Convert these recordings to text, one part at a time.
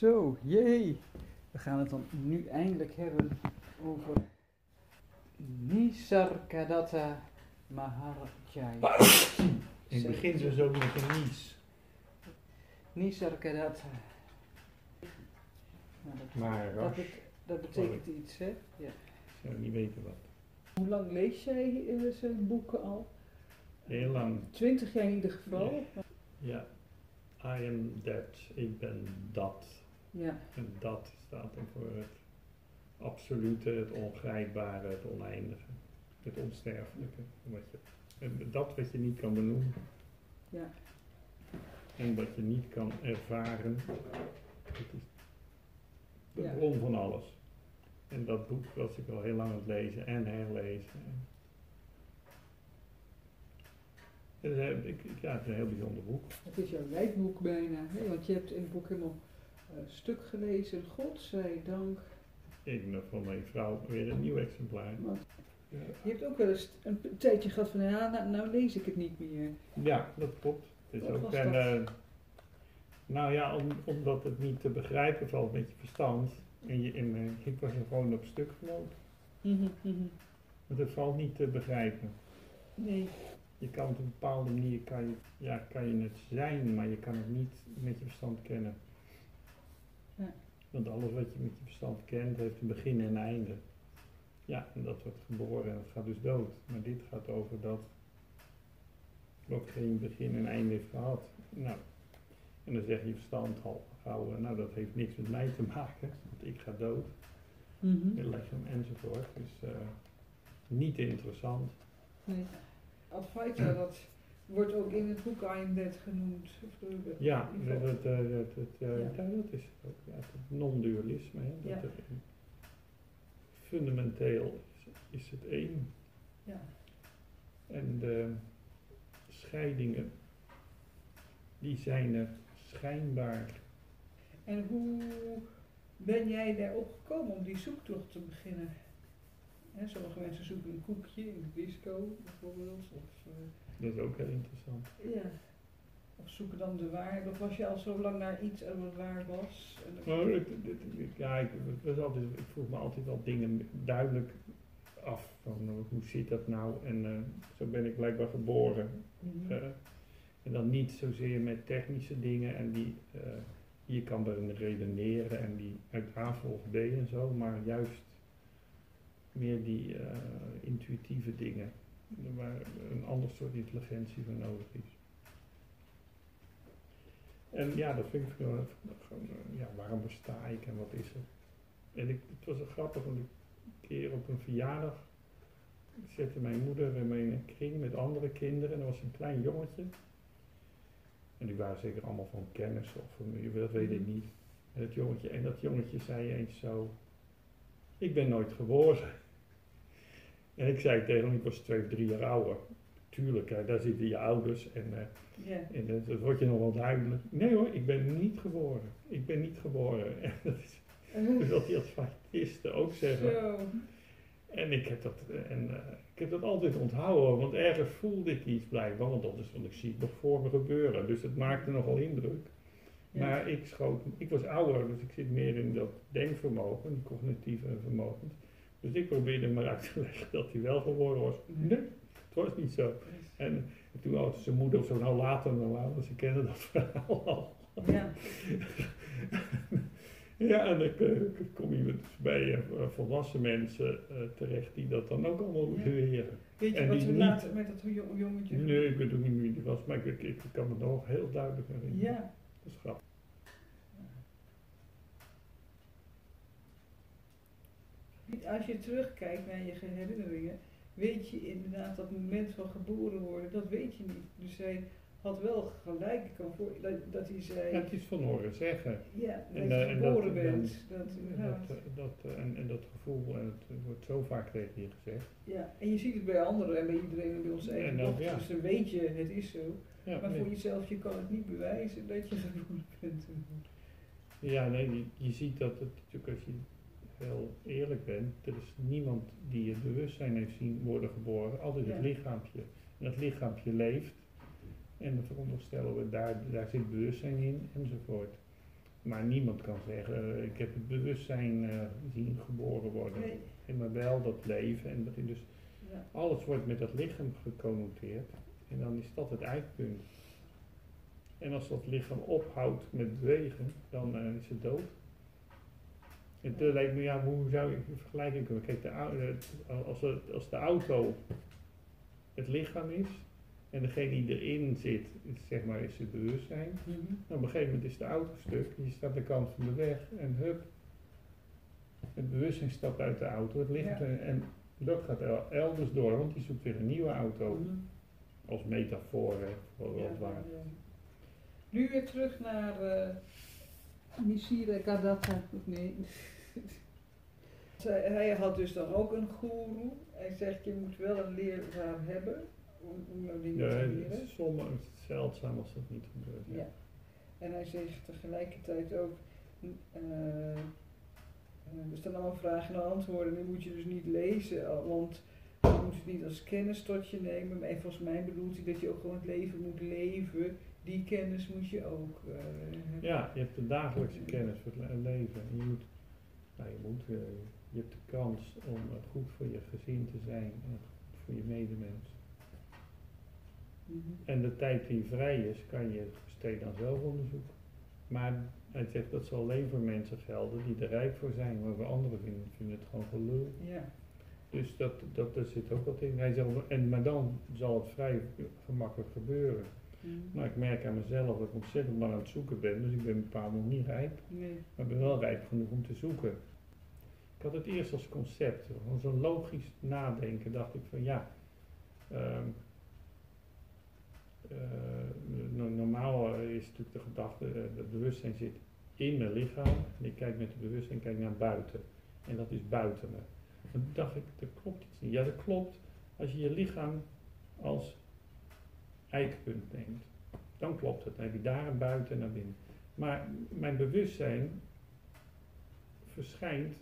Zo, jee. We gaan het dan nu eindelijk hebben over Nisargadatta Maharajaya. In het begin dus ook met een nies. Nisargadatta. Nou, dat, Maar dat, bet- dat betekent iets, hè? Ja. zou niet weten wat. Hoe lang lees jij eh, zijn boeken al? Heel lang, Twintig jaar in ieder geval. ja. I am that, ik ben dat. Ja, En dat staat dan voor het absolute, het ongrijpbare, het oneindige. Het onsterfelijke. Wat je, en dat wat je niet kan benoemen. ja. En wat je niet kan ervaren. Dat is de Ja. bron van alles. En dat boek was ik al heel lang aan het lezen en herlezen. Het is, ja, het is een heel bijzonder boek. Het is jouw lijkboek bijna, hè? want je hebt in het boek helemaal stuk gelezen. God zij dank. Ik heb van mijn vrouw weer een nieuw exemplaar. Ja, je hebt ook wel eens een tijdje gehad van, ja, nou, nou lees ik het niet meer. Ja, dat klopt. Het is Wat ook een, eh, nou ja, om, omdat het niet te begrijpen valt met je verstand. En je, en, eh, ik was er gewoon op stuk gelopen. Want het valt niet te begrijpen. Nee, Je kan op een bepaalde manier kan je, ja, kan je het zijn, maar je kan het niet met je verstand kennen. Ja. Want alles wat je met je verstand kent, heeft een begin en een einde. Ja, en dat wordt geboren en dat gaat dus dood. Maar dit gaat over dat wat geen begin en einde heeft gehad. Nou, en dan zeg je verstand al gauw, nou dat heeft niks met mij te maken, want ik ga dood. Mhm. Het lichaam enzovoort. Dus eh, niet interessant. nee. Advaita, dat wordt ook in het boek I am Dead genoemd. Eh, Ja, ieder dat, dat, eh, dat, eh, Ja. ja, dat is het ook. Ja, het non-dualisme. Hè, dat Ja. er- fundamenteel is, is het één. Ja. En de scheidingen, die zijn er schijnbaar. En hoe ben jij daarop gekomen om die zoektocht te beginnen? Sommige mensen zoeken een koekje in de disco bijvoorbeeld. Of, eh, Dat is ook heel interessant. ja. of zoeken dan de waarheid. Of was je al zo lang naar iets en wat waar was? Nou, het- ja, ik, was altijd, ik vroeg me altijd al dingen duidelijk af. Van, eh, hoe zit dat nou? En eh, zo ben ik blijkbaar geboren. Mhm. Eh, en dan niet zozeer met technische dingen en die je kan erin redeneren en die uit A volgt B en zo, maar juist meer die intuïtieve dingen waar een ander soort intelligentie voor nodig is. En ja, dat vind ik gewoon, gewoon, eh, ja, waarom besta ik en wat is er? En ik, het was wel grappig, want een keer op een verjaardag zette mijn moeder in mijn kring met andere kinderen en er was een klein jongetje. En die waren zeker allemaal van kennis of familie, dat weet ik niet. En dat jongetje, en dat jongetje zei eens zo, ik ben nooit geboren. En ik zei tegen hem, ik was twee of drie jaar ouder. Tuurlijk, hè, daar zitten je ouders en, eh, en dat, dat wordt je nog wel duidelijk. Nee hoor, ik ben niet geboren. Ik ben niet geboren. En dat is, dus dat die adventisten ook zeggen. Zo. En ik heb dat, eh, en, eh, ik heb dat altijd onthouden, want ergens voelde ik iets blijkbaar, want dat is, want ik zie het nog voor me gebeuren. Dus het maakte nogal indruk. Ja. Maar ik schoot, ik was ouder, dus ik zit meer in dat denkvermogen, die cognitieve vermogens. Dus ik probeerde maar uit te leggen dat hij wel geboren was. Nee, het was niet zo. En toen had zijn moeder of zo, nou later dan later, ze kennen dat verhaal al. Ja. Ja, en dan eh, kom je dus bij eh, volwassen mensen eh, terecht die dat dan ook allemaal moeten leren. Weet je En wat die we niet- later met dat jong- jongetje... Nee, ik weet ook niet wie die was, maar ik, ik, ik kan me nog heel duidelijk herinneren. Ja. Dat is grappig. Als je terugkijkt naar je herinneringen, weet je inderdaad dat moment van geboren worden, dat weet je niet. Dus hij had wel gelijk, ik kan voor, dat, dat hij zei, Ja, het is van horen zeggen. ja, dat En, je eh, en geboren dat- bent. Dat, eh, dat, eh, en, en dat gevoel, en het wordt zo vaak tegen je gezegd. ja, en je ziet het bij anderen en bij iedereen en bij ons eigen dochters, ja. dus dan weet je, het is zo. Ja, Maar nee. voor jezelf, je kan het niet bewijzen dat je geboren bent. ja nee, je, je ziet dat het natuurlijk als je heel eerlijk bent, er is niemand die het bewustzijn heeft zien worden geboren, altijd het lichaampje. En dat lichaampje leeft en dan veronderstellen we, daar, daar zit bewustzijn in enzovoort. Maar niemand kan zeggen, eh, ik heb het bewustzijn eh, zien geboren worden. Nee. Maar wel dat leven. En dat dus Ja. alles wordt met dat lichaam geconnoteerd. En dan is dat het eindpunt. En als dat lichaam ophoudt met bewegen, dan eh, is het dood. En toen lijkt me, ja, hoe zou ik een vergelijking kunnen? Kijk, de, als, het, als de auto het lichaam is en degene die erin zit, is, zeg maar, is het bewustzijn. Nou, op een gegeven moment is de auto stuk, je staat aan de kant van de weg en hup, het bewustzijn stapt uit de auto, het lichaam Ja. en dat gaat el- elders door, want die zoekt weer een nieuwe auto. Mhm. Als metafoor, hè, voor Ja, waar. ja. Nu weer terug naar uh, Misira Gadatta, of nee. Zij- Hij had dus dan ook een guru. Hij zegt, je moet wel een leraar hebben om, om jouw dingen Ja, te leren. is sommige, het is zeldzaam als dat niet gebeurt. Ja. En hij zegt tegelijkertijd ook, eh, eh, er staan allemaal vragen en antwoorden, die moet je dus niet lezen, want je moet het niet als kennis tot je nemen. Maar volgens mij bedoelt hij dat je ook gewoon het leven moet leven. Die kennis moet je ook eh, hebben. Ja, je hebt de dagelijkse kennis voor het le- leven. En je moet, nou, je, moet eh, je hebt de kans om goed voor je gezin te zijn en goed voor je medemens. Mhm. En de tijd die vrij is, kan je besteden aan zelfonderzoek. Maar hij zegt dat zal alleen voor mensen gelden die er rijk voor zijn, maar voor anderen vinden, vinden het gewoon gelul. Ja. Dus dat, dat, daar zit ook wat in. Hij zegt, en, maar dan zal het vrij gemakkelijk gebeuren. Mhm. Maar ik merk aan mezelf dat ik ontzettend lang aan het zoeken ben, dus ik ben bepaald nog niet rijp. Nee. Maar ik ben wel rijp genoeg om te zoeken. Ik had het eerst als concept, gewoon zo'n logisch nadenken, dacht ik van ja. ehm, eh, no- normaal is natuurlijk de gedachte, eh, het bewustzijn zit in mijn lichaam en ik kijk met het bewustzijn kijk naar buiten. En dat is buiten me. Maar toen dacht ik, dat klopt iets niet. Ja, dat klopt als je je lichaam als eikpunt neemt. Dan klopt het. Dan heb je daar een buiten en naar binnen. Maar mijn bewustzijn verschijnt,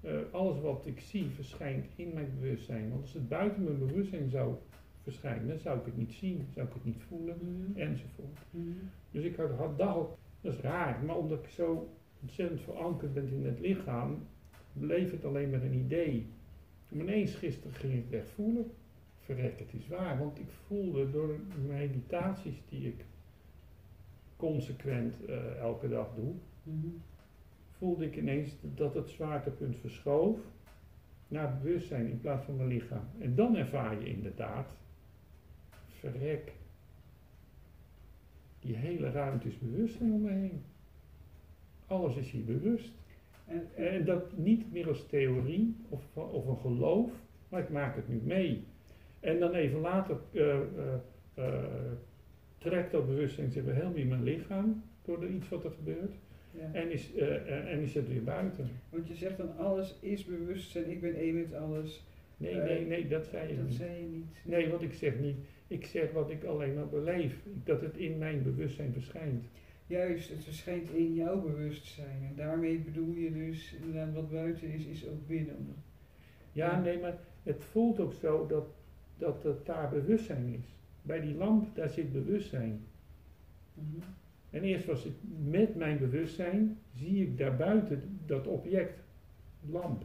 eh, alles wat ik zie verschijnt in mijn bewustzijn. Want als het buiten mijn bewustzijn zou verschijnen, dan zou ik het niet zien, zou ik het niet voelen, Mhm. enzovoort. Mhm. Dus ik had, had dacht, dat is raar, maar omdat ik zo ontzettend verankerd ben in het lichaam, bleef het alleen maar een idee. En ineens gisteren ging ik weg voelen. Verrek, het is waar, want ik voelde door meditaties die ik consequent eh, elke dag doe, Mhm. voelde ik ineens dat het zwaartepunt verschoof naar het bewustzijn in plaats van mijn lichaam. En dan ervaar je inderdaad, verrek, die hele ruimte is bewustzijn om me heen. Alles is hier bewust. En, En dat niet meer als theorie of, of een geloof, maar ik maak het nu mee. En dan even later eh, eh, eh, trekt dat bewustzijn zich weer helemaal in mijn lichaam door er iets wat er gebeurt. ja. En is, eh, en is het weer buiten. Want je zegt dan alles is bewustzijn, ik ben één met alles. Nee, nee, nee, dat zei je Dat niet. zei je niet. Nee, want ik zeg niet, ik zeg wat ik alleen maar beleef. Dat het in mijn bewustzijn verschijnt. Juist, het verschijnt in jouw bewustzijn. En daarmee bedoel je dus, inderdaad, wat buiten is, is ook binnen. Ja. nee, maar het voelt ook zo dat, dat het daar bewustzijn is. Bij die lamp, daar zit bewustzijn. Mhm. En eerst was het met mijn bewustzijn, zie ik daarbuiten dat object, lamp.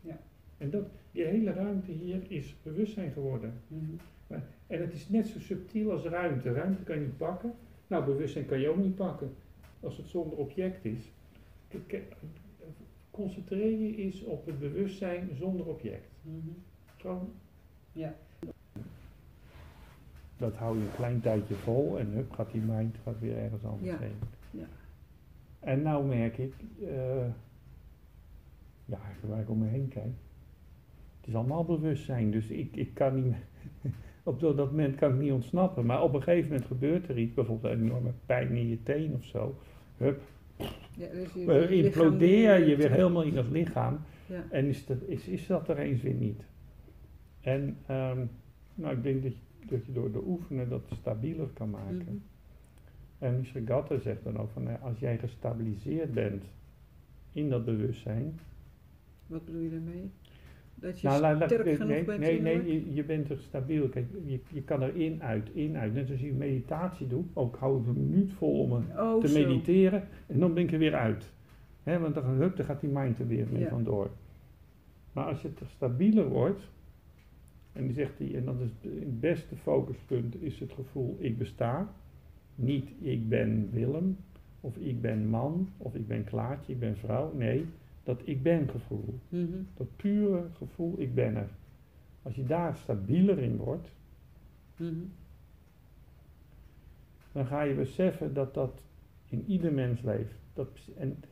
Ja. En dat, die hele ruimte hier is bewustzijn geworden. Mhm. En het is net zo subtiel als ruimte. Ruimte kan je niet pakken. Nou, bewustzijn kan je ook niet pakken. Als het zonder object is. Concentreer je eens op het bewustzijn zonder object. Mhm. Gewoon. Ja. Dat hou je een klein tijdje vol en hup, gaat die mind gaat weer ergens anders Ja. heen. Ja. En nou merk ik, eh, ja, waar ik om me heen kijk, het is allemaal bewustzijn, dus ik, ik kan niet, op dat dat moment kan ik niet ontsnappen. Maar op een gegeven moment gebeurt er iets, bijvoorbeeld een enorme pijn in je teen of zo. Hup, Ja, dus je, je implodeer je weer helemaal in dat lichaam. Ja. En is dat, is, is dat er eens weer niet. En ehm, nou, ik denk dat je, dat je door te oefenen dat stabieler kan maken. Mhm. En Nisargata zegt dan ook van, nou, als jij gestabiliseerd bent in dat bewustzijn, Wat bedoel je daarmee? Dat je Nou, sterk nee, genoeg nee, bent nee, nee, je, je bent er stabiel. Kijk, je, je kan er in, uit, in, uit. Net als je meditatie doet. Ook hou ik een minuut vol om Oh, te zo. mediteren en dan ben ik er weer uit. Hè, want dan, hup, dan gaat die mind er weer mee Ja. vandoor. Maar als je het stabieler wordt, en die zegt die, en dat is het beste focuspunt, is het gevoel ik besta. Niet ik ben Willem, of ik ben man, of ik ben Klaartje, ik ben vrouw. Nee, dat ik ben gevoel. Mhm. Dat pure gevoel ik ben er. Als je daar stabieler in wordt, Mhm. dan ga je beseffen dat dat in ieder mens leeft. Dat, en,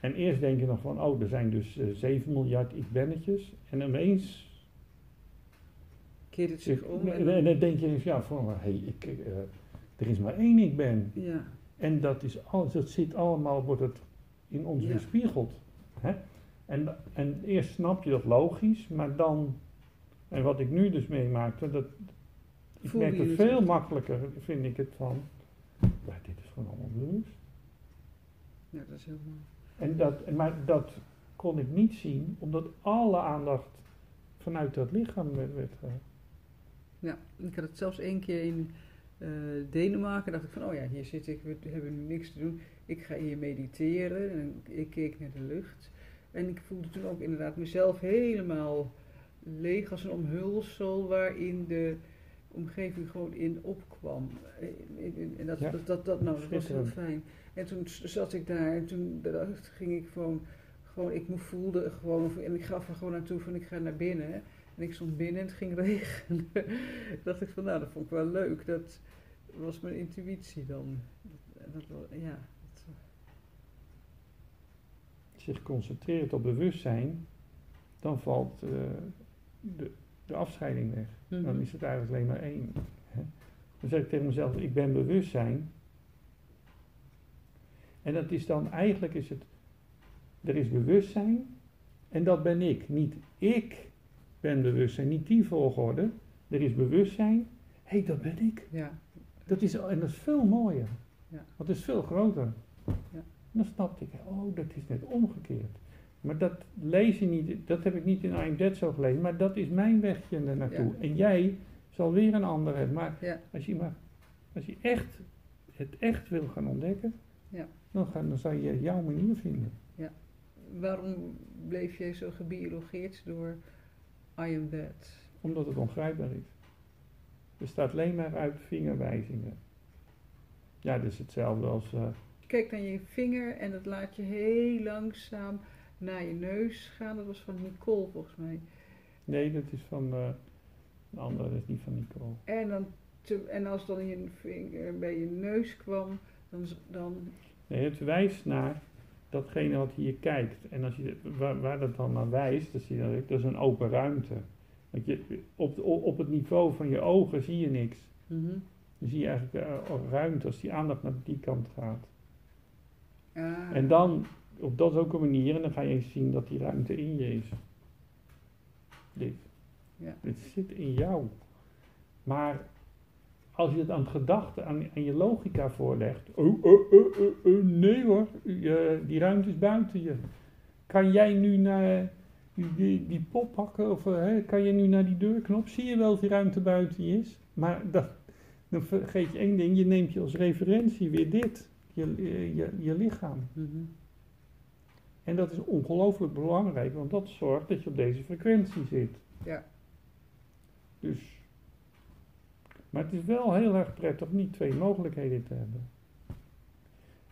en eerst denk je nog van, oh, er zijn dus eh, 7 miljard ik-bennetjes. En ineens, Keert het zich om en, dan denk je eens, ja, van, hé, hey, ik, eh, er is maar één ik ben. ja. En dat, is alles, dat zit allemaal, wordt het in ons Ja. weerspiegeld. Hè? En, en eerst snap je dat logisch, maar dan, en wat ik nu dus meemaakte, dat, ik merk het veel makkelijker, vind ik het van, ja, dit is gewoon allemaal bewust. ja, dat is heel mooi. En dat, maar dat kon ik niet zien, omdat alle aandacht vanuit dat lichaam werd. werd eh, Ja, ik had het zelfs één keer in eh, Denemarken. dacht ik van, oh ja, hier zit ik, we hebben nu niks te doen. Ik ga hier mediteren. En ik keek naar de lucht. En ik voelde toen ook inderdaad mezelf helemaal leeg als een omhulsel waarin de omgeving gewoon in opkwam. En- en- dat, Ja, dat, dat, dat, nou, dat was heel fijn. En toen zat ik daar en toen ging ik gewoon, gewoon ik mo- voelde gewoon, en ik gaf er gewoon naartoe van ik ga naar binnen. En ik stond binnen en het ging regenen. dacht ik van nou, dat vond ik wel leuk. Dat was mijn intuïtie dan. Dat, dat, ja, dat, zich concentreert op bewustzijn, dan valt eh, de, de afscheiding weg. Dan Mhm. is het eigenlijk alleen maar één. Hè? Dan zeg ik tegen mezelf, ik ben bewustzijn. En dat is dan, eigenlijk is het, er is bewustzijn en dat ben ik. Niet ik ben bewustzijn, niet die volgorde. Er is bewustzijn, hé, hey, dat ben ik. ja, Dat is, en dat is veel mooier. Ja. Want het is veel groter. Ja. En dan snapte ik, oh, dat is net omgekeerd. Maar dat lees je niet, dat heb ik niet in I Am Dead zo gelezen, maar dat is mijn wegje er naartoe. Ja. En jij zal weer een ander hebben. Maar ja, als je, maar, als je echt, het echt wil gaan ontdekken, Ja. dan, ga, dan zal je jouw manier vinden. waarom bleef jij zo gebiologeerd door I am that? Omdat het ongrijpbaar is. Er staat alleen maar uit vingerwijzingen. Ja, dat is hetzelfde als... eh, Je kijkt naar je vinger en dat laat je heel langzaam naar je neus gaan. Dat was van Nicole volgens mij. nee, dat is van... eh een andere, dat is niet van Nicole. En, dan te- en als dan je vinger bij je neus kwam, dan, dan Nee, het wijst naar datgene wat hier kijkt. En als je, waar, waar dat dan naar wijst, dat, zie je, dan- dat is een open ruimte. Want je, op, op het niveau van je ogen zie je niks. Mhm. Dan zie je eigenlijk eh, ruimte als die aandacht naar die kant gaat. Ah, En dan, op dat is ook een manier, en dan ga je eens zien dat die ruimte in je is. Dit. Ja. Dit zit in jou. Maar als je het aan het gedachte, aan, aan je logica voorlegt. Oh, oh, oh, oh, oh, nee hoor, je- die ruimte is buiten je. Kan jij nu naar die, die, die pop pakken? Of eh, hè, kan je nu naar die deurknop? Zie je wel dat die ruimte buiten je is? Maar dat, dan vergeet je één ding, je neemt je als referentie weer dit. Je, je, je lichaam. mhm. En dat is ongelooflijk belangrijk, want dat zorgt dat je op deze frequentie zit. Ja. Dus. Maar het is wel heel erg prettig niet twee mogelijkheden te hebben.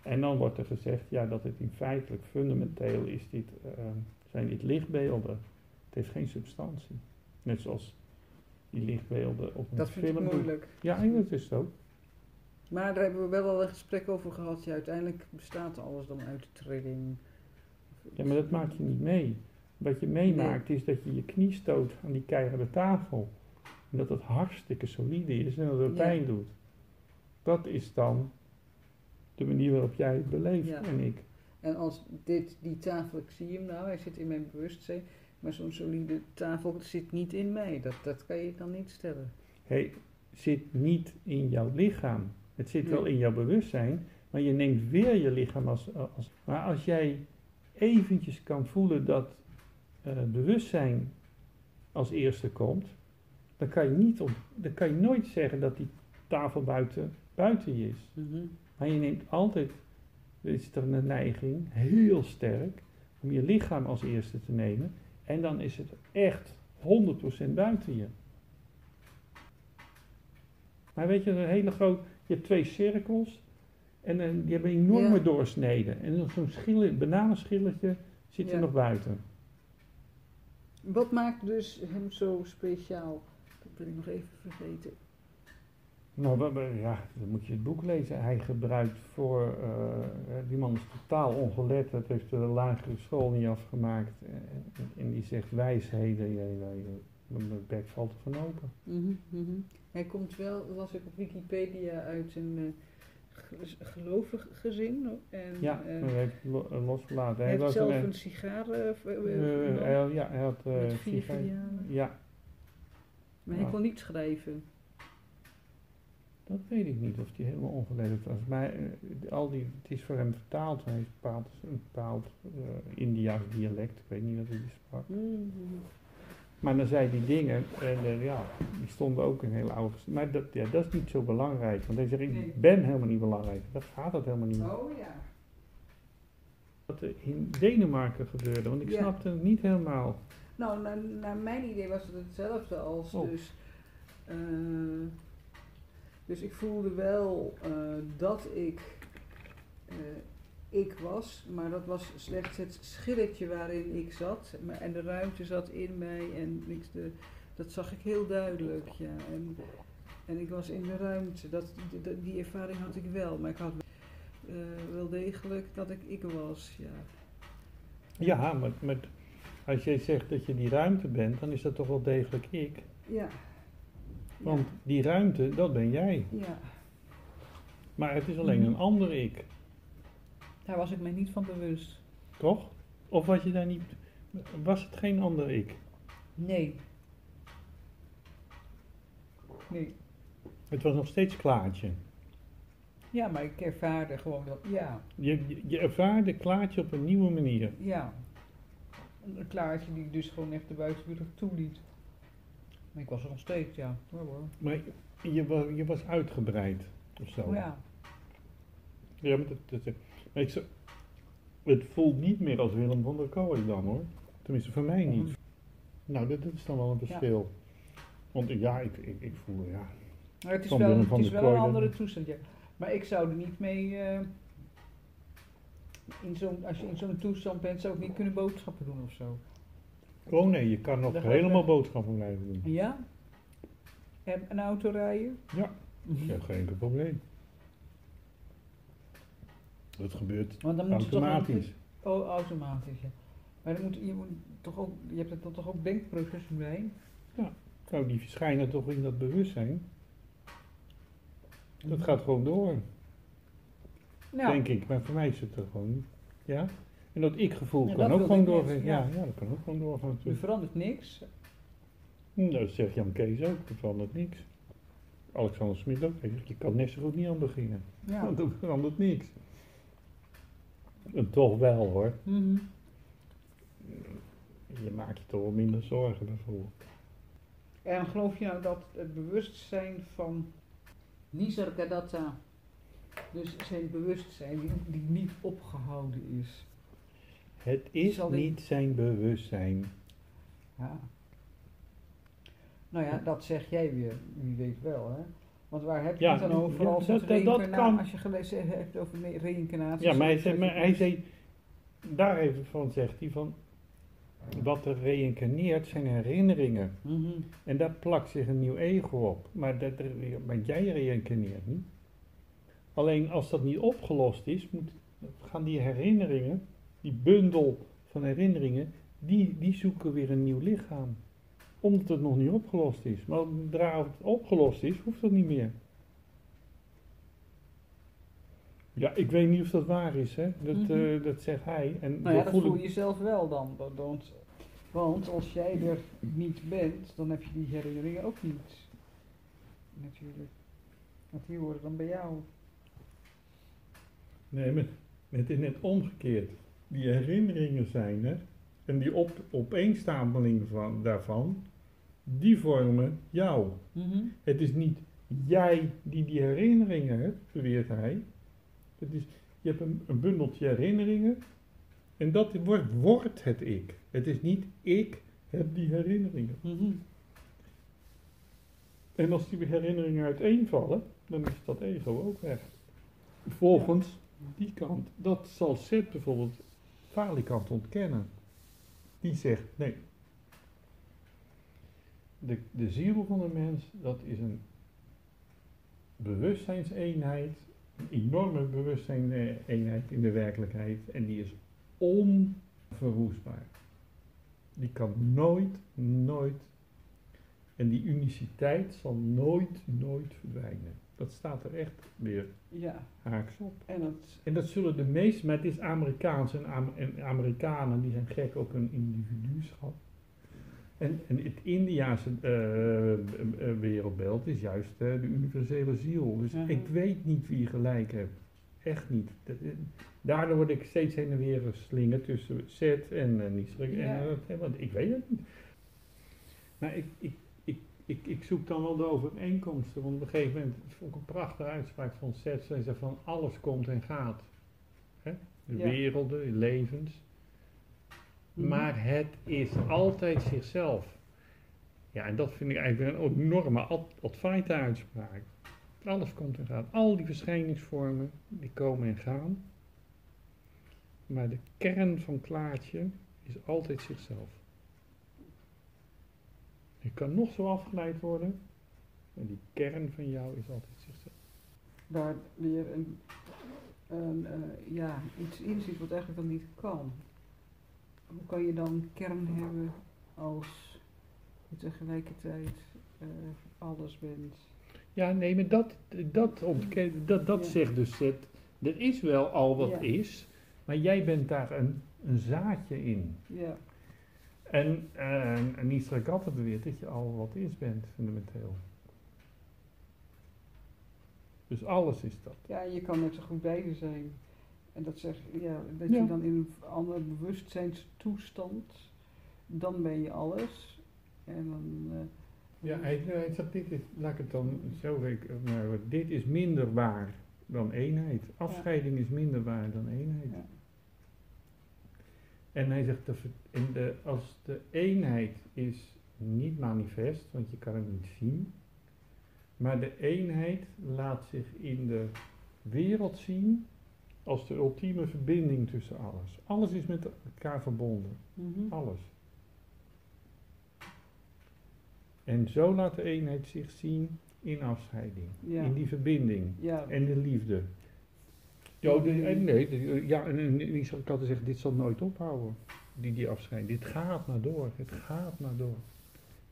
En dan wordt er gezegd, ja, dat het in feitelijk fundamenteel is dit, eh, zijn dit lichtbeelden. Het heeft geen substantie. Net zoals die lichtbeelden op een Dat vind ik film. moeilijk. Ja, en dat is het ook. Maar daar hebben we wel al een gesprek over gehad. Ja, uiteindelijk bestaat alles dan uit trilling. Ja, maar dat maak je niet mee. Wat je meemaakt is dat je je knie stoot aan die keiharde tafel. En dat het hartstikke solide is en dat het Ja. pijn doet. Dat is dan de manier waarop jij het beleeft Ja. en ik. En als dit, die tafel, ik zie hem nou, hij zit in mijn bewustzijn. Maar zo'n solide tafel zit niet in mij. Dat, dat kan je dan niet stellen. Hey, zit niet in jouw lichaam. Het zit wel in jouw bewustzijn, maar je neemt weer je lichaam als, als... Maar als jij eventjes kan voelen dat eh, bewustzijn als eerste komt, dan kan je, niet op, dan kan je nooit zeggen dat die tafel buiten, buiten je is. Mhm. Maar je neemt altijd, is er een neiging, heel sterk, om je lichaam als eerste te nemen. En dan is het echt 100% buiten je. Maar weet je, een hele groot, je hebt twee cirkels en een, die hebben enorme Ja. doorsnede. En zo'n schille, bananenschilletje zit er nog buiten. Wat maakt dus hem zo speciaal? Dat ben ik nog even vergeten. Nou, ja, dan moet je het boek lezen. Hij gebruikt voor, eh, die man is totaal ongeletterd, heeft de lagere school niet afgemaakt. En, en die zegt wijsheden, ja, mijn bek valt er van open. Mhm, mhm. Hij komt wel, las ik op Wikipedia, uit een eh, ge- gelovig gezin. En, Ja, eh, hij heeft lo- eh, losgelaten. hij Hij heeft zelf een, een eh, eh, eh, ja, hij had eh, met vier sigaar-. Ja, Maar hij Ah. kon niet schrijven. dat weet ik niet of hij helemaal ongeletterd was. Maar eh, al die, het is voor hem vertaald. Hij heeft bepaald, een bepaald Indiaas dialect. Ik weet niet wat hij sprak. Mhm. Maar dan zei die dingen, en eh, ja, die stonden ook in heel oude. Maar dat, ja, dat is niet zo belangrijk. Want hij zegt, ik ben helemaal niet belangrijk. Dat gaat het helemaal niet. Oh ja. Wat er in Denemarken gebeurde, want ik Ja. snapte het niet helemaal. Nou, naar, naar mijn idee was het hetzelfde als Oh. dus. eh, dus ik voelde wel eh, dat ik eh, ik was, maar dat was slechts het schilletje waarin ik zat. Maar, en de ruimte zat in mij en niks de, dat zag ik heel duidelijk. Ja. En, en ik was in de ruimte. Dat, die, die ervaring had ik wel, maar ik had wel degelijk dat ik ik was. Ja. Ja, maar, maar als jij zegt dat je die ruimte bent, dan is dat toch wel degelijk ik. Ja. Want die ruimte, dat ben jij. ja. Maar het is alleen Mhm. een ander ik, Daar was ik mij niet van bewust. toch? Of was je daar niet, was het geen ander ik? Nee. Nee. Het was nog steeds Klaartje. Ja, maar ik ervaarde gewoon dat, ja, Je, je, je ervaarde Klaartje op een nieuwe manier. ja. Een klaartje die dus gewoon echt de buitenwereld toeliet. Maar ik was er nog steeds, ja. Ja hoor. Maar je, wa- je was uitgebreid of zo. Oh ja. Ja, maar dat, dat- maar ik zou- het voelt niet meer als Willem van der Kooi dan hoor. Tenminste, voor mij niet. Mhm. Nou, dat, dat is dan wel een verschil. Want ja, ik, ik, ik voel, ja. Maar het is wel, het is wel een andere toestand, ja. Maar ik zou er niet mee, eh, in zo'n, als je in zo'n toestand bent, zou ik niet kunnen boodschappen doen of zo. Oh nee, je kan nog helemaal boodschappen blijven doen. Ja? En een auto rijden? Ja. Ja, geen enkel probleem. Dat gebeurt Want dan moet je toch ook- automatisch. Oh, automatisch, ja. Maar dan moet, je moet toch ook, je hebt er toch ook denkprocessen bij? Nou, die verschijnen toch in dat bewustzijn. Dat gaat gewoon door, Denk ik. Maar voor mij is het er gewoon, ja. En dat ik-gevoel Ja, kan dat ook gewoon doorgaan. Ja. ja. ja, dat kan ook gewoon doorgaan er natuurlijk. verandert niks. Hm, Dat zegt Jan Kees ook, er verandert niks. Alexander Smit ook, hij zegt, je kan net zo goed niet aan beginnen. Ja. Want er verandert niks. En toch wel hoor. Mhm. Je maakt je toch wel minder zorgen bijvoorbeeld. En geloof je nou dat het bewustzijn van Nisargadatta, dus zijn bewustzijn die, die niet opgehouden is. Het is Zal niet zijn bewustzijn. Ja. Nou ja, dat zeg jij weer, wie weet wel hè. Want waar heb je Ja, het dan over ja, als, dat- kan. als je gelezen hebt over reïncarnatie? Ja, maar hij zei, maar hij dus- zei daar even van zegt hij van, wat er reïncarneert zijn herinneringen. Mhm. En daar plakt zich een nieuw ego op. Maar, dat, maar jij reïncarneert niet. Alleen als dat niet opgelost is, moet, gaan die herinneringen, die bundel van herinneringen, die, die zoeken weer een nieuw lichaam. Omdat het nog niet opgelost is. Maar zodra het opgelost is, hoeft dat niet meer. Ja, ik weet niet of dat waar is, hè. Dat, Mhm. eh, dat zegt hij. En Nou ja, dat voel je zelf wel dan. want- Want, want als jij er niet bent, dan heb je die herinneringen ook niet. Natuurlijk. Want die horen dan bij jou. Nee, maar het is net omgekeerd. Die herinneringen zijn er. En die op, opeenstapeling van, daarvan, die vormen jou. Mhm. Het is niet jij die die herinneringen hebt, beweert hij. Het is, je hebt een, een bundeltje herinneringen en dat wordt, wordt het ik. Het is niet ik heb die herinneringen. Mhm. En als die herinneringen uiteenvallen, dan is dat ego ook weg. Volgens die kant, dat zal Seth bijvoorbeeld falikant ontkennen. Die zegt, nee, de, de ziel van de mens, dat is een bewustzijnseenheid, een enorme bewustzijnseenheid in de werkelijkheid en die is onverwoestbaar. Die kan nooit, nooit, en die uniciteit zal nooit, nooit verdwijnen. Dat staat er echt weer Ja, haaks op. en dat, En dat zullen de meeste, maar het is Amerikaans en, Am- en Amerikanen die zijn gek op een individuschap. En, en het Indiaanse eh, eh, wereldbeeld is juist eh, de universele ziel. Dus ik weet niet wie gelijk hebt. Echt niet. Daardoor word ik steeds heen en weer geslingerd tussen Zet en. Ja. En, want ik weet het niet. Maar ik, ik, ik, ik, zoek dan wel de overeenkomsten. Want op een gegeven moment, het vond ik een prachtige uitspraak van Zet. Zij zei van alles komt en gaat. Hè? De Ja. werelden, de levens. Mhm. Maar het is altijd zichzelf. Ja, en dat vind ik eigenlijk een enorme ad- advaita uitspraak. Alles komt en gaat. Al die verschijningsvormen, die komen en gaan. Maar de kern van Klaartje is altijd zichzelf. Je kan nog zo afgeleid worden, maar die kern van jou is altijd zichzelf. daar weer een, een eh, ja, iets in zit wat eigenlijk dan niet kan. Hoe kan je dan kern hebben als je tegelijkertijd eh, alles bent? Ja, nee, maar dat, dat, ontken, dat, dat Ja. zegt dus het. Er is wel al wat Ja. is, maar jij bent daar een, een zaadje in. Ja, En, uh, en Nisra Gatta beweert dat je al wat is bent, fundamenteel. Dus alles is dat. ja je kan net zo goed beide zijn. En dat zeg ja, dat Ja. je dan in een andere bewustzijnstoestand, dan ben je alles. En dan, eh, Ja, hij, hij zegt, dit is, laat ik het dan zo rekenen, maar dit is minder waar dan eenheid. Afscheiding is minder waar dan eenheid. ja. En hij zegt, de, in de, als de eenheid is niet manifest, want je kan het niet zien, maar de eenheid laat zich in de wereld zien als de ultieme verbinding tussen alles. Alles is met elkaar verbonden, Mhm. alles. En zo laat de eenheid zich zien in afscheiding, Ja. in die verbinding Ja, en de liefde. Ja, de, en nee, de- ja, en, ik altijd zeggen, dit zal nooit ophouden, die, die afscheiding. Dit gaat maar door, het gaat maar door.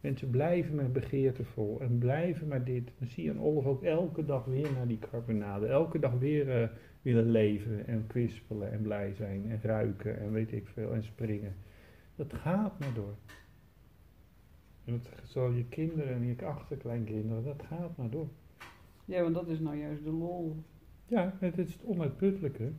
Mensen blijven maar begeertevol en blijven maar dit. Dan zie je een Olaf ook elke dag weer naar die carbonade. Elke dag weer eh, willen leven en kwispelen en blij zijn en ruiken en weet ik veel en springen. Dat gaat maar door. En dat zal je kinderen en je achterkleinkinderen, dat gaat maar door. ja, want dat is nou juist de lol. Ja, het is het onuitputtelijke.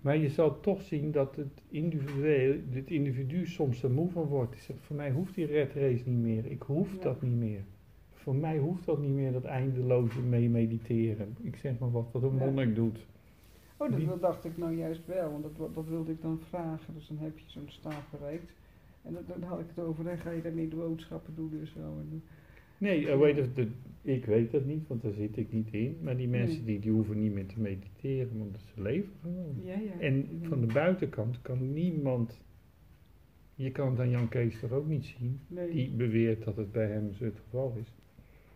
Maar je zal toch zien dat het individueel, het individu soms er moe van wordt. Die zegt, voor mij hoeft die red race niet meer. Ik hoef Ja. dat niet meer. Voor mij hoeft dat niet meer, dat eindeloze mee mediteren. Ik zeg maar wat, wat een monnik doet. Oh, dat, dacht ik nou juist wel, want dat, dat wilde ik dan vragen. Dus dan heb je zo'n staat bereikt. En dan, dan had ik het over, en ga je daarmee de boodschappen doen en zo. En, Nee, eh, weet de, ik weet dat niet, want daar zit ik niet in. Maar die mensen Nee. die, die hoeven niet meer te mediteren, want ze leven gewoon. ja, ja. En van de buitenkant kan niemand, je kan het aan Jan Kees toch ook niet zien, nee. die beweert dat het bij hem zo het geval is.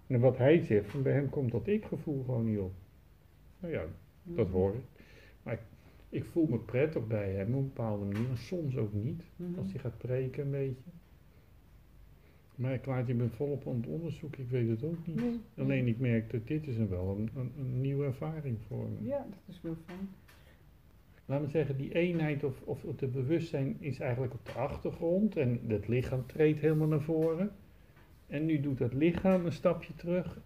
En wat hij zegt, van bij hem komt dat ik-gevoel gewoon niet op. Nou ja, dat Mhm. hoor ik. Maar ik, ik voel me prettig bij hem op een bepaalde manier, en soms ook niet, Mhm. als hij gaat preken een beetje. Maar ik laat je ben volop aan het onderzoek, ik weet het ook niet. Nee. Alleen ik merk dat dit is een wel een, een, een nieuwe ervaring voor me. Ja, dat is wel fijn. Laten we zeggen, die eenheid of, of het bewustzijn is eigenlijk op de achtergrond en het lichaam treedt helemaal naar voren. En nu doet het lichaam een stapje terug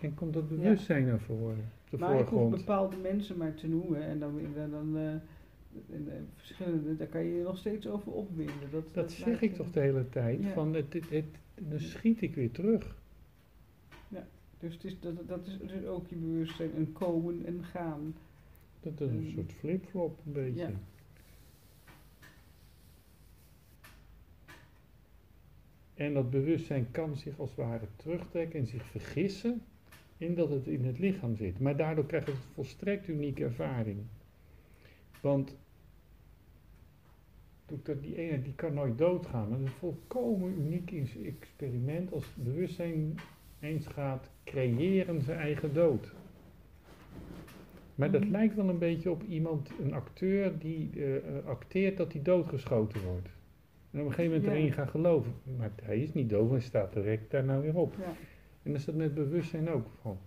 en komt het bewustzijn naar voren, de maar ik hoef voorgrond. bepaalde mensen maar te noemen en dan, dan, dan, eh, En, eh, verschillende, daar kan je je nog steeds over opwinden. Dat, Dat zeg ik me- toch de hele tijd. Ja. Van het, het, het- dan schiet ik weer terug. Dus het is, dat, dat is dus ook je bewustzijn, een komen en gaan. Dat is een Mm. soort flipflop een beetje. Ja. En dat bewustzijn kan zich als het ware terugtrekken en zich vergissen in dat het in het lichaam zit. Maar daardoor krijg je een volstrekt unieke ervaring. Want dat, die ene die kan nooit doodgaan, maar dat is een volkomen uniek experiment als het bewustzijn eens gaat creëren zijn eigen dood. Maar dat Mhm. lijkt wel een beetje op iemand, een acteur die eh, eh, acteert dat hij doodgeschoten wordt. En op een gegeven moment Ja. erin gaan geloven. Maar hij is niet doof en staat direct daar nou weer op. Ja. En dan is dat met bewustzijn ook van.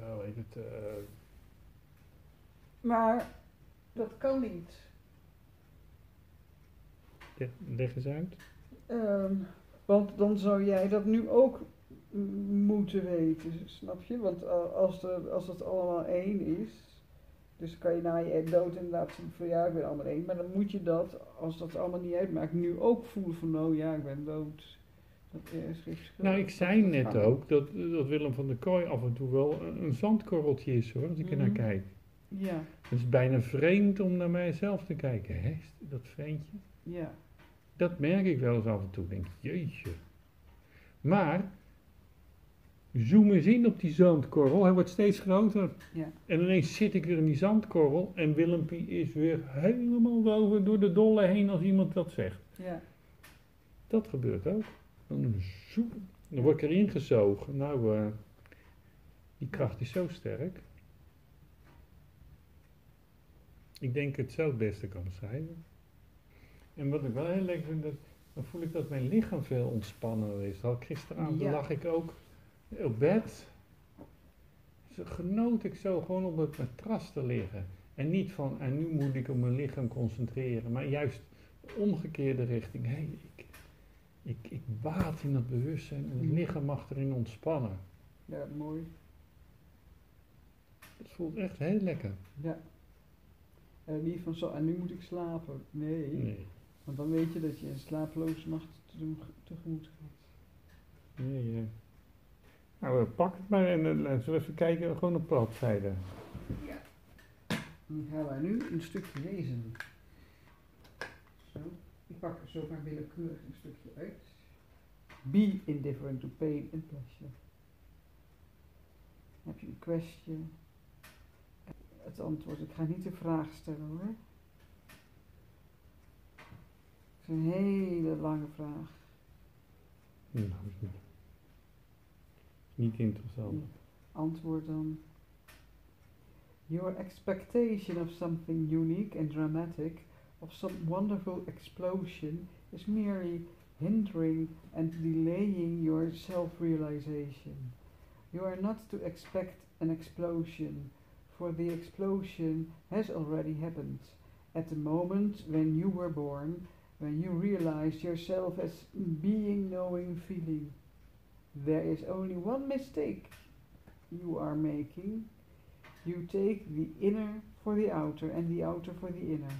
Oh, weet het. eh, Maar dat kan niet. leg, leg eens uit. Ehm, want dan zou jij dat nu ook moeten weten, snap je? Want a- als, er, als het allemaal één is, dus kan je na je dood inderdaad zien van ja, ik ben allemaal één. Maar dan moet je dat, als dat allemaal niet uitmaakt, nu ook voelen van oh ja, ik ben dood. Dat is. Nou, ik zei net ook dat, dat Willem van der Kooi af en toe wel een, een zandkorreltje is hoor, als ik er naar Mhm. kijk. Ja, Het is bijna vreemd om naar mijzelf te kijken. Hè, dat vreemdje. ja. Dat merk ik wel eens af en toe. Denk, jeetje. Maar, zoom eens in op die zandkorrel. Hij wordt steeds groter. Ja. En ineens zit ik weer in die zandkorrel. En Willempie is weer helemaal over door de dolle heen als iemand dat zegt. ja. Dat gebeurt ook. Dan, zoem, dan word ik erin gezogen. Nou, eh, die kracht is zo sterk. Ik denk het zo het beste kan beschrijven. En wat ik wel heel leuk vind, dat, dan voel ik dat mijn lichaam veel ontspannender is. Ik gisteravond Ja. lag ik ook op bed. Zo genoot ik zo gewoon op het matras te liggen. En niet van, en nu moet ik op mijn lichaam concentreren. Maar juist de omgekeerde richting. Hé, ik, ik, ik baat in dat bewustzijn en het Mhm. lichaam mag erin ontspannen. Ja, mooi. Het voelt echt heel lekker. Ja. En niet van zo, en nu moet ik slapen. Nee. Nee, Want dan weet je dat je een slapeloze nacht te- tegemoet gaat. nee. eh. Nou, eh, pak het maar en eh, laten we even kijken, gewoon op bladzijde. Dan gaan wij nu een stukje lezen. Zo. Ik pak er zo maar willekeurig een stukje uit. Be indifferent to pain and pleasure. Dan heb je een question. Het antwoord, ik ga niet de vraag stellen hoor. Het is een hele lange vraag. Nou, is niet, niet interessant. Antwoord dan. Your expectation of something unique and dramatic, of some wonderful explosion, is merely hindering and delaying your self realization. You are not to expect an explosion, for the explosion has already happened. At the moment when you were born, when you realized yourself as being, knowing, feeling. There is only one mistake you are making. You take the inner for the outer and the outer for the inner.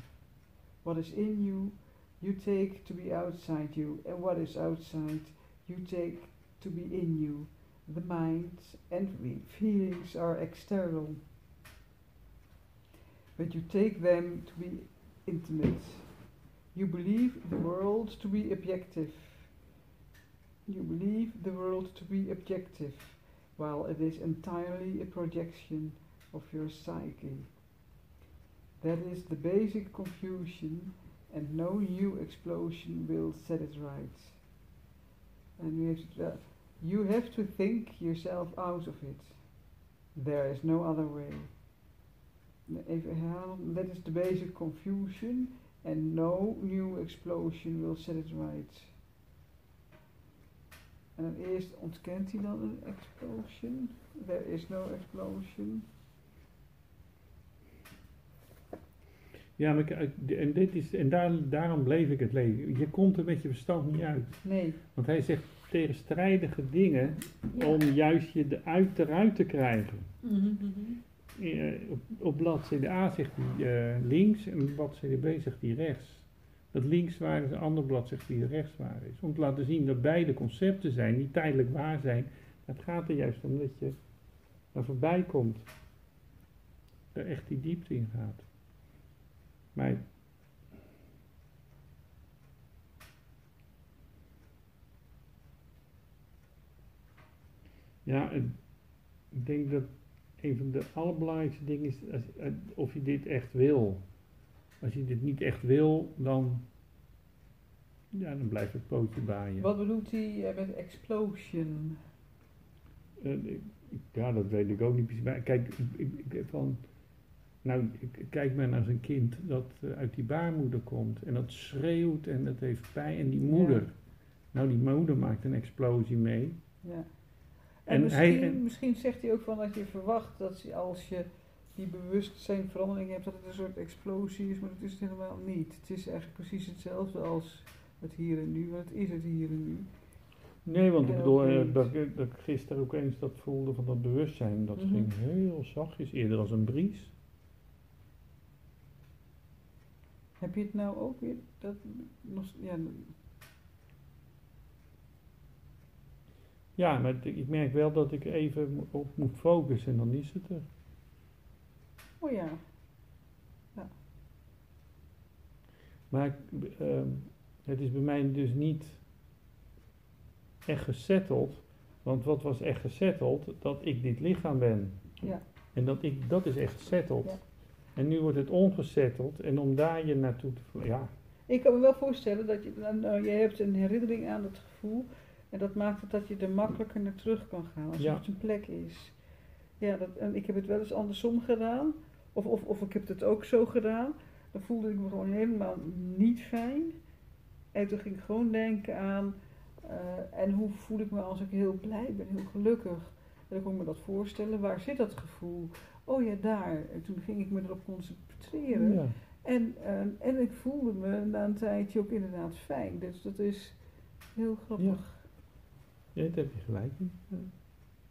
What is in you, you take to be outside you, and what is outside, you take to be in you. The mind and fe- feelings are external, but you take them to be intimate. You believe the world to be objective. You believe the world to be objective, while it is entirely a projection of your psyche. That is the basic confusion, and no new explosion will set it right. And you have to, uh, you have to think yourself out of it. There is no other way. Even herhalen, that is the basic confusion, and no new explosion will set it right. En dan eerst ontkent hij dan een explosion. There is no explosion. Ja, maar en, dit is, en daar, daarom bleef ik het leven. Je komt er met je verstand niet uit. Nee. Want hij zegt tegenstrijdige dingen om juist je eruit, eruit te krijgen. eh, op, op bladzijde A zegt hij eh, links en op bladzijde B zegt hij rechts. Dat links waar is, een ander blad zegt hij rechts waar is. Om te laten zien dat beide concepten zijn die tijdelijk waar zijn. Het gaat er juist om dat je er voorbij komt. Er echt die diepte in gaat. Maar Ja, ik denk dat een van de allerbelangrijkste dingen is als, eh, of je dit echt wil. Als je dit niet echt wil, dan, ja, dan blijft het pootje bij je. Wat bedoelt hij eh, met explosion? Eh, ja, dat weet ik ook niet precies. Maar kijk, ik, ik, van, nou, kijk maar naar zijn kind dat uit die baarmoeder komt en dat schreeuwt en dat heeft pijn en die moeder. Nou, die moeder maakt een explosie mee. Ja. En, En misschien, hij- en- misschien zegt hij ook van dat je verwacht dat als je die bewustzijnverandering hebt, dat het een soort explosie is, maar dat is het helemaal niet. Het is eigenlijk precies hetzelfde als het hier en nu, want het is het hier en nu. Nee, want ik bedoel, eh, niet. dat, ik- dat ik gisteren ook eens dat voelde van dat bewustzijn. Dat Mhm. ging heel zachtjes, eerder als een bries. Heb je het nou ook weer? Dat, nog, ja, Ja, maar ik merk wel dat ik even op moet focussen en dan is het er. oh ja, Maar ik, ehm, het is bij mij dus niet echt gesetteld. Want wat was echt gesetteld? Dat ik dit lichaam ben. ja. En dat, ik, dat is echt gesetteld. Ja. En nu wordt het ongesetteld. En om daar je naartoe te... Ja, Ik kan me wel voorstellen dat je, nou, nou, jij hebt een herinnering aan het gevoel en dat maakt het dat je er makkelijker naar terug kan gaan als Ja. het een plek is. Ja, dat, en ik heb het wel eens andersom gedaan, of, of, of ik heb het ook zo gedaan. Dan voelde ik me gewoon helemaal niet fijn. En toen ging ik gewoon denken aan, eh, en hoe voel ik me als ik heel blij ben, heel gelukkig. En dan kon ik me dat voorstellen, waar zit dat gevoel? Oh ja, daar. En toen ging ik me erop concentreren. ja. En, eh, en ik voelde me na een tijdje ook inderdaad fijn. Dus dat is heel grappig. ja daar heb je gelijk in. Ja.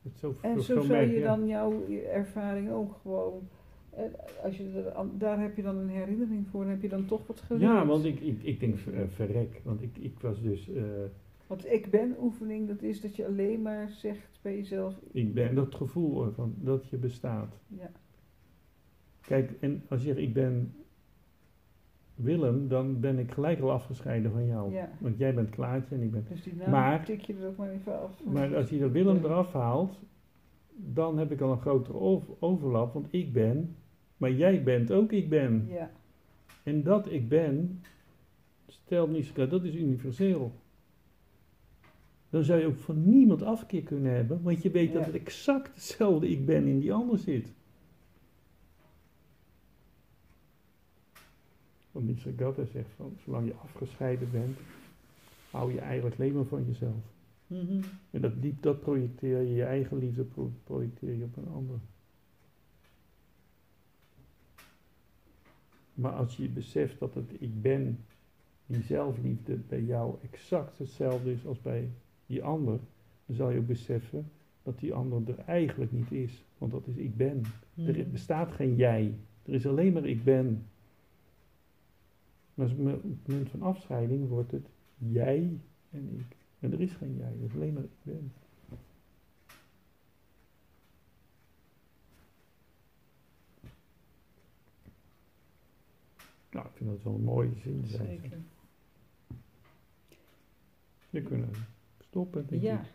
Het zo, En zo zou je- dan jouw ervaring ook gewoon. eh, Als je er, daar heb je dan een herinnering voor, dan heb je dan toch wat geleerd. Ja, want ik, ik, ik denk ver- eh, verrek. Want ik, ik was dus... eh, Want ik ben oefening, dat is dat je alleen maar zegt bij jezelf. ik ben dat gevoel ervan dat je bestaat. Ja, Kijk, en als je zegt ik ben Willem, dan ben ik gelijk al afgescheiden van jou. Ja. Want jij bent Klaartje en ik ben... dus die naam Maar- tik je er ook maar even af. Maar als je dat Willem eraf haalt, dan heb ik al een grotere over- overlap. Want ik ben, maar jij bent ook ik ben. Ja, En dat ik ben, stelt niet zo dat is universeel. Dan zou je ook van niemand afkeer kunnen hebben, want je weet dat het exact hetzelfde ik ben in die ander zit. Want Mr. Gatta zegt van, zolang je afgescheiden bent, hou je eigenlijk alleen maar van jezelf. Mhm. En dat diep, dat projecteer je, je eigen liefde pro- projecteer je op een ander. Maar als je beseft dat het ik ben, die zelfliefde bij jou exact hetzelfde is als bij die ander, dan zal je ook beseffen dat die ander er eigenlijk niet is. Want dat is ik ben. Er Mhm. bestaat geen jij. Er is alleen maar ik ben. Maar op het moment van afscheiding wordt het jij en ik. En er is geen jij, er is alleen maar ik ben. Nou, ik vind dat wel een mooie zin. Zeker. We kunnen stoppen, denk Ja. ik.